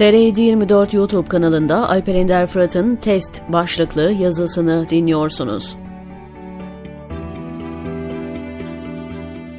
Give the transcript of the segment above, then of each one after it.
TR724 YouTube kanalında Alper Ender Fırat'ın Test başlıklı yazısını dinliyorsunuz.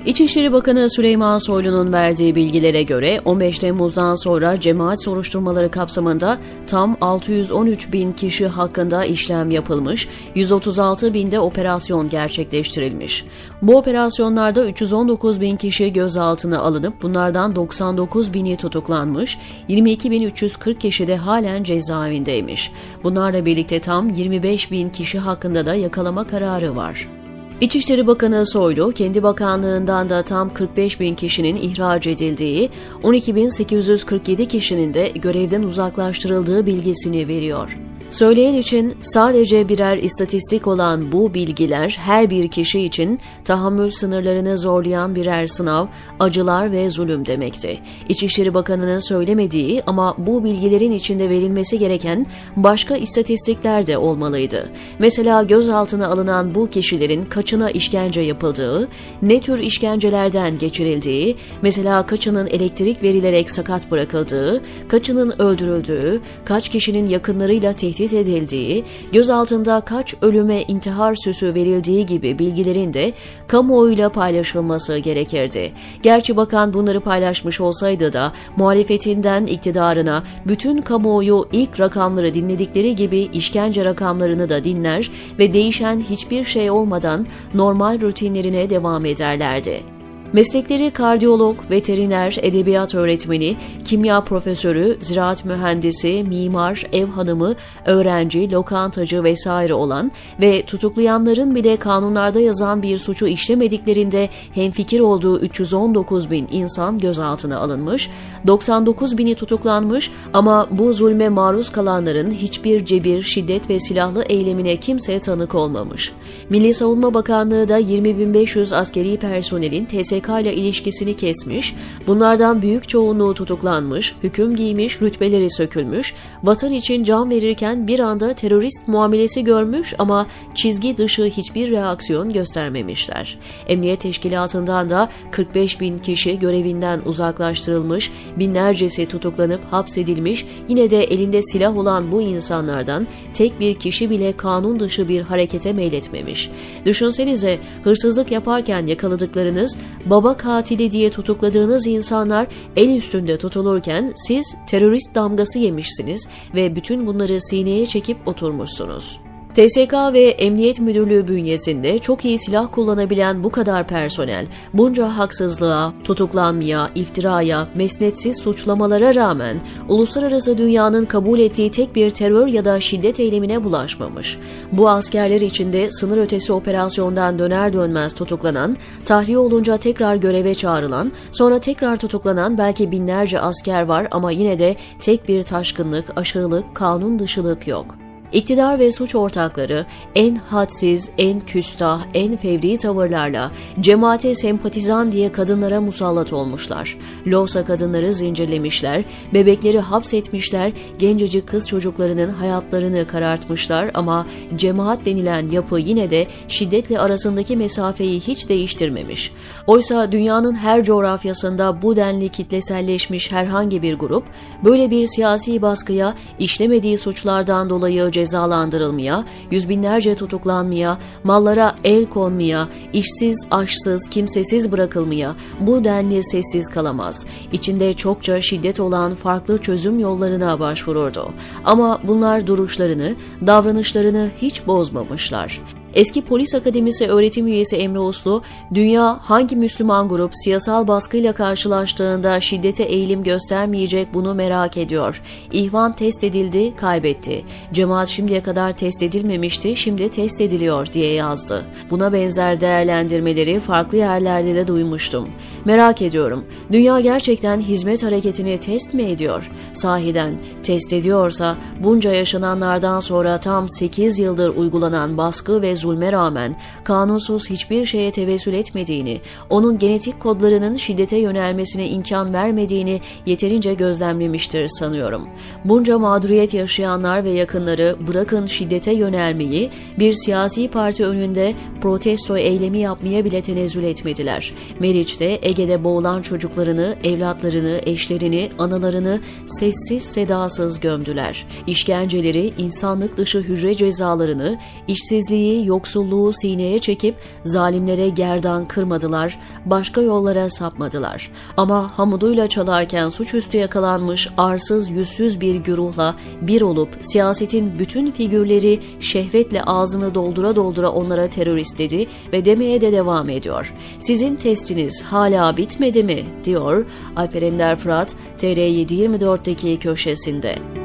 İçişleri Bakanı Süleyman Soylu'nun verdiği bilgilere göre 15 Temmuz'dan sonra cemaat soruşturmaları kapsamında tam 613 bin kişi hakkında işlem yapılmış, 136 binde operasyon gerçekleştirilmiş. Bu operasyonlarda 319 bin kişi gözaltına alınıp bunlardan 99 bini tutuklanmış, 22.340 kişi de halen cezaevindeymiş. Bunlarla birlikte tam 25 bin kişi hakkında da yakalama kararı var. İçişleri Bakanı Soylu, kendi bakanlığından da tam 45 bin kişinin ihraç edildiği, 12.847 kişinin de görevden uzaklaştırıldığı bilgisini veriyor. Söyleyen için sadece birer istatistik olan bu bilgiler her bir kişi için tahammül sınırlarını zorlayan birer sınav, acılar ve zulüm demekti. İçişleri Bakanı'nın söylemediği ama bu bilgilerin içinde verilmesi gereken başka istatistikler de olmalıydı. Mesela gözaltına alınan bu kişilerin kaçına işkence yapıldığı, ne tür işkencelerden geçirildiği, mesela kaçının elektrik verilerek sakat bırakıldığı, kaçının öldürüldüğü, kaç kişinin yakınlarıyla tehdit tehdit edildiği, gözaltında kaç ölüme intihar süsü verildiği gibi bilgilerin de kamuoyuyla paylaşılması gerekirdi. Gerçi bakan bunları paylaşmış olsaydı da muhalefetinden iktidarına bütün kamuoyu ilk rakamları dinledikleri gibi işkence rakamlarını da dinler ve değişen hiçbir şey olmadan normal rutinlerine devam ederlerdi. Meslekleri kardiyolog, veteriner, edebiyat öğretmeni, kimya profesörü, ziraat mühendisi, mimar, ev hanımı, öğrenci, lokantacı vesaire olan ve tutuklayanların bile kanunlarda yazan bir suçu işlemediklerinde hemfikir olduğu 319 bin insan gözaltına alınmış, 99 bini tutuklanmış ama bu zulme maruz kalanların hiçbir cebir, şiddet ve silahlı eylemine kimse tanık olmamış. Milli Savunma Bakanlığı da 20.500 askeri personelin TSK PKK ile ilişkisini kesmiş, bunlardan büyük çoğunluğu tutuklanmış, hüküm giymiş, rütbeleri sökülmüş, vatan için can verirken bir anda terörist muamelesi görmüş ama çizgi dışı hiçbir reaksiyon göstermemişler. Emniyet Teşkilatı'ndan da 45 bin kişi görevinden uzaklaştırılmış, binlercesi tutuklanıp hapsedilmiş, yine de elinde silah olan bu insanlardan tek bir kişi bile kanun dışı bir harekete meyletmemiş. Düşünsenize hırsızlık yaparken yakaladıklarınız baba katili diye tutukladığınız insanlar el üstünde tutulurken siz terörist damgası yemişsiniz ve bütün bunları sineye çekip oturmuşsunuz. TSK ve Emniyet Müdürlüğü bünyesinde çok iyi silah kullanabilen bu kadar personel, bunca haksızlığa, tutuklanmaya, iftiraya, mesnetsiz suçlamalara rağmen uluslararası dünyanın kabul ettiği tek bir terör ya da şiddet eylemine bulaşmamış. Bu askerler içinde sınır ötesi operasyondan döner dönmez tutuklanan, tahliye olunca tekrar göreve çağrılan, sonra tekrar tutuklanan belki binlerce asker var ama yine de tek bir taşkınlık, aşırılık, kanun dışılık yok. İktidar ve suç ortakları en hadsiz, en küstah, en fevri tavırlarla cemaate sempatizan diye kadınlara musallat olmuşlar. Loğusa kadınları zincirlemişler, bebekleri hapsetmişler, gencecik kız çocuklarının hayatlarını karartmışlar ama cemaat denilen yapı yine de şiddetle arasındaki mesafeyi hiç değiştirmemiş. Oysa dünyanın her coğrafyasında bu denli kitleselleşmiş herhangi bir grup, böyle bir siyasi baskıya işlemediği suçlardan dolayı cezalandırılmaya, yüz binlerce tutuklanmaya, mallara el konmaya, işsiz, aşsız, kimsesiz bırakılmaya bu denli sessiz kalamaz. İçinde çokça şiddet olan farklı çözüm yollarına başvururdu. Ama bunlar duruşlarını, davranışlarını hiç bozmamışlar. Eski Polis Akademisi öğretim üyesi Emre Uslu, dünya hangi Müslüman grup siyasal baskıyla karşılaştığında şiddete eğilim göstermeyecek bunu merak ediyor. İhvan test edildi, kaybetti. Cemaat şimdiye kadar test edilmemişti, şimdi test ediliyor diye yazdı. Buna benzer değerlendirmeleri farklı yerlerde de duymuştum. Merak ediyorum, dünya gerçekten hizmet hareketini test mi ediyor? Sahiden test ediyorsa bunca yaşananlardan sonra tam 8 yıldır uygulanan baskı ve zulme rağmen kanunsuz hiçbir şeye tevessül etmediğini, onun genetik kodlarının şiddete yönelmesine imkan vermediğini yeterince gözlemlemiştir sanıyorum. Bunca mağduriyet yaşayanlar ve yakınları bırakın şiddete yönelmeyi bir siyasi parti önünde protesto eylemi yapmaya bile tenezzül etmediler. Meriç'te Ege'de boğulan çocuklarını, evlatlarını, eşlerini, analarını sessiz sedasız gömdüler. İşkenceleri, insanlık dışı hücre cezalarını, işsizliği, yoksulluğu sineye çekip zalimlere gerdan kırmadılar, başka yollara sapmadılar. Ama hamuduyla çalarken suçüstü yakalanmış arsız yüzsüz bir güruhla bir olup siyasetin bütün figürleri şehvetle ağzını doldura doldura onlara terörist dedi ve demeye de devam ediyor. Sizin testiniz hala bitmedi mi? diyor Alper Ender Fırat TR724'deki köşesinde.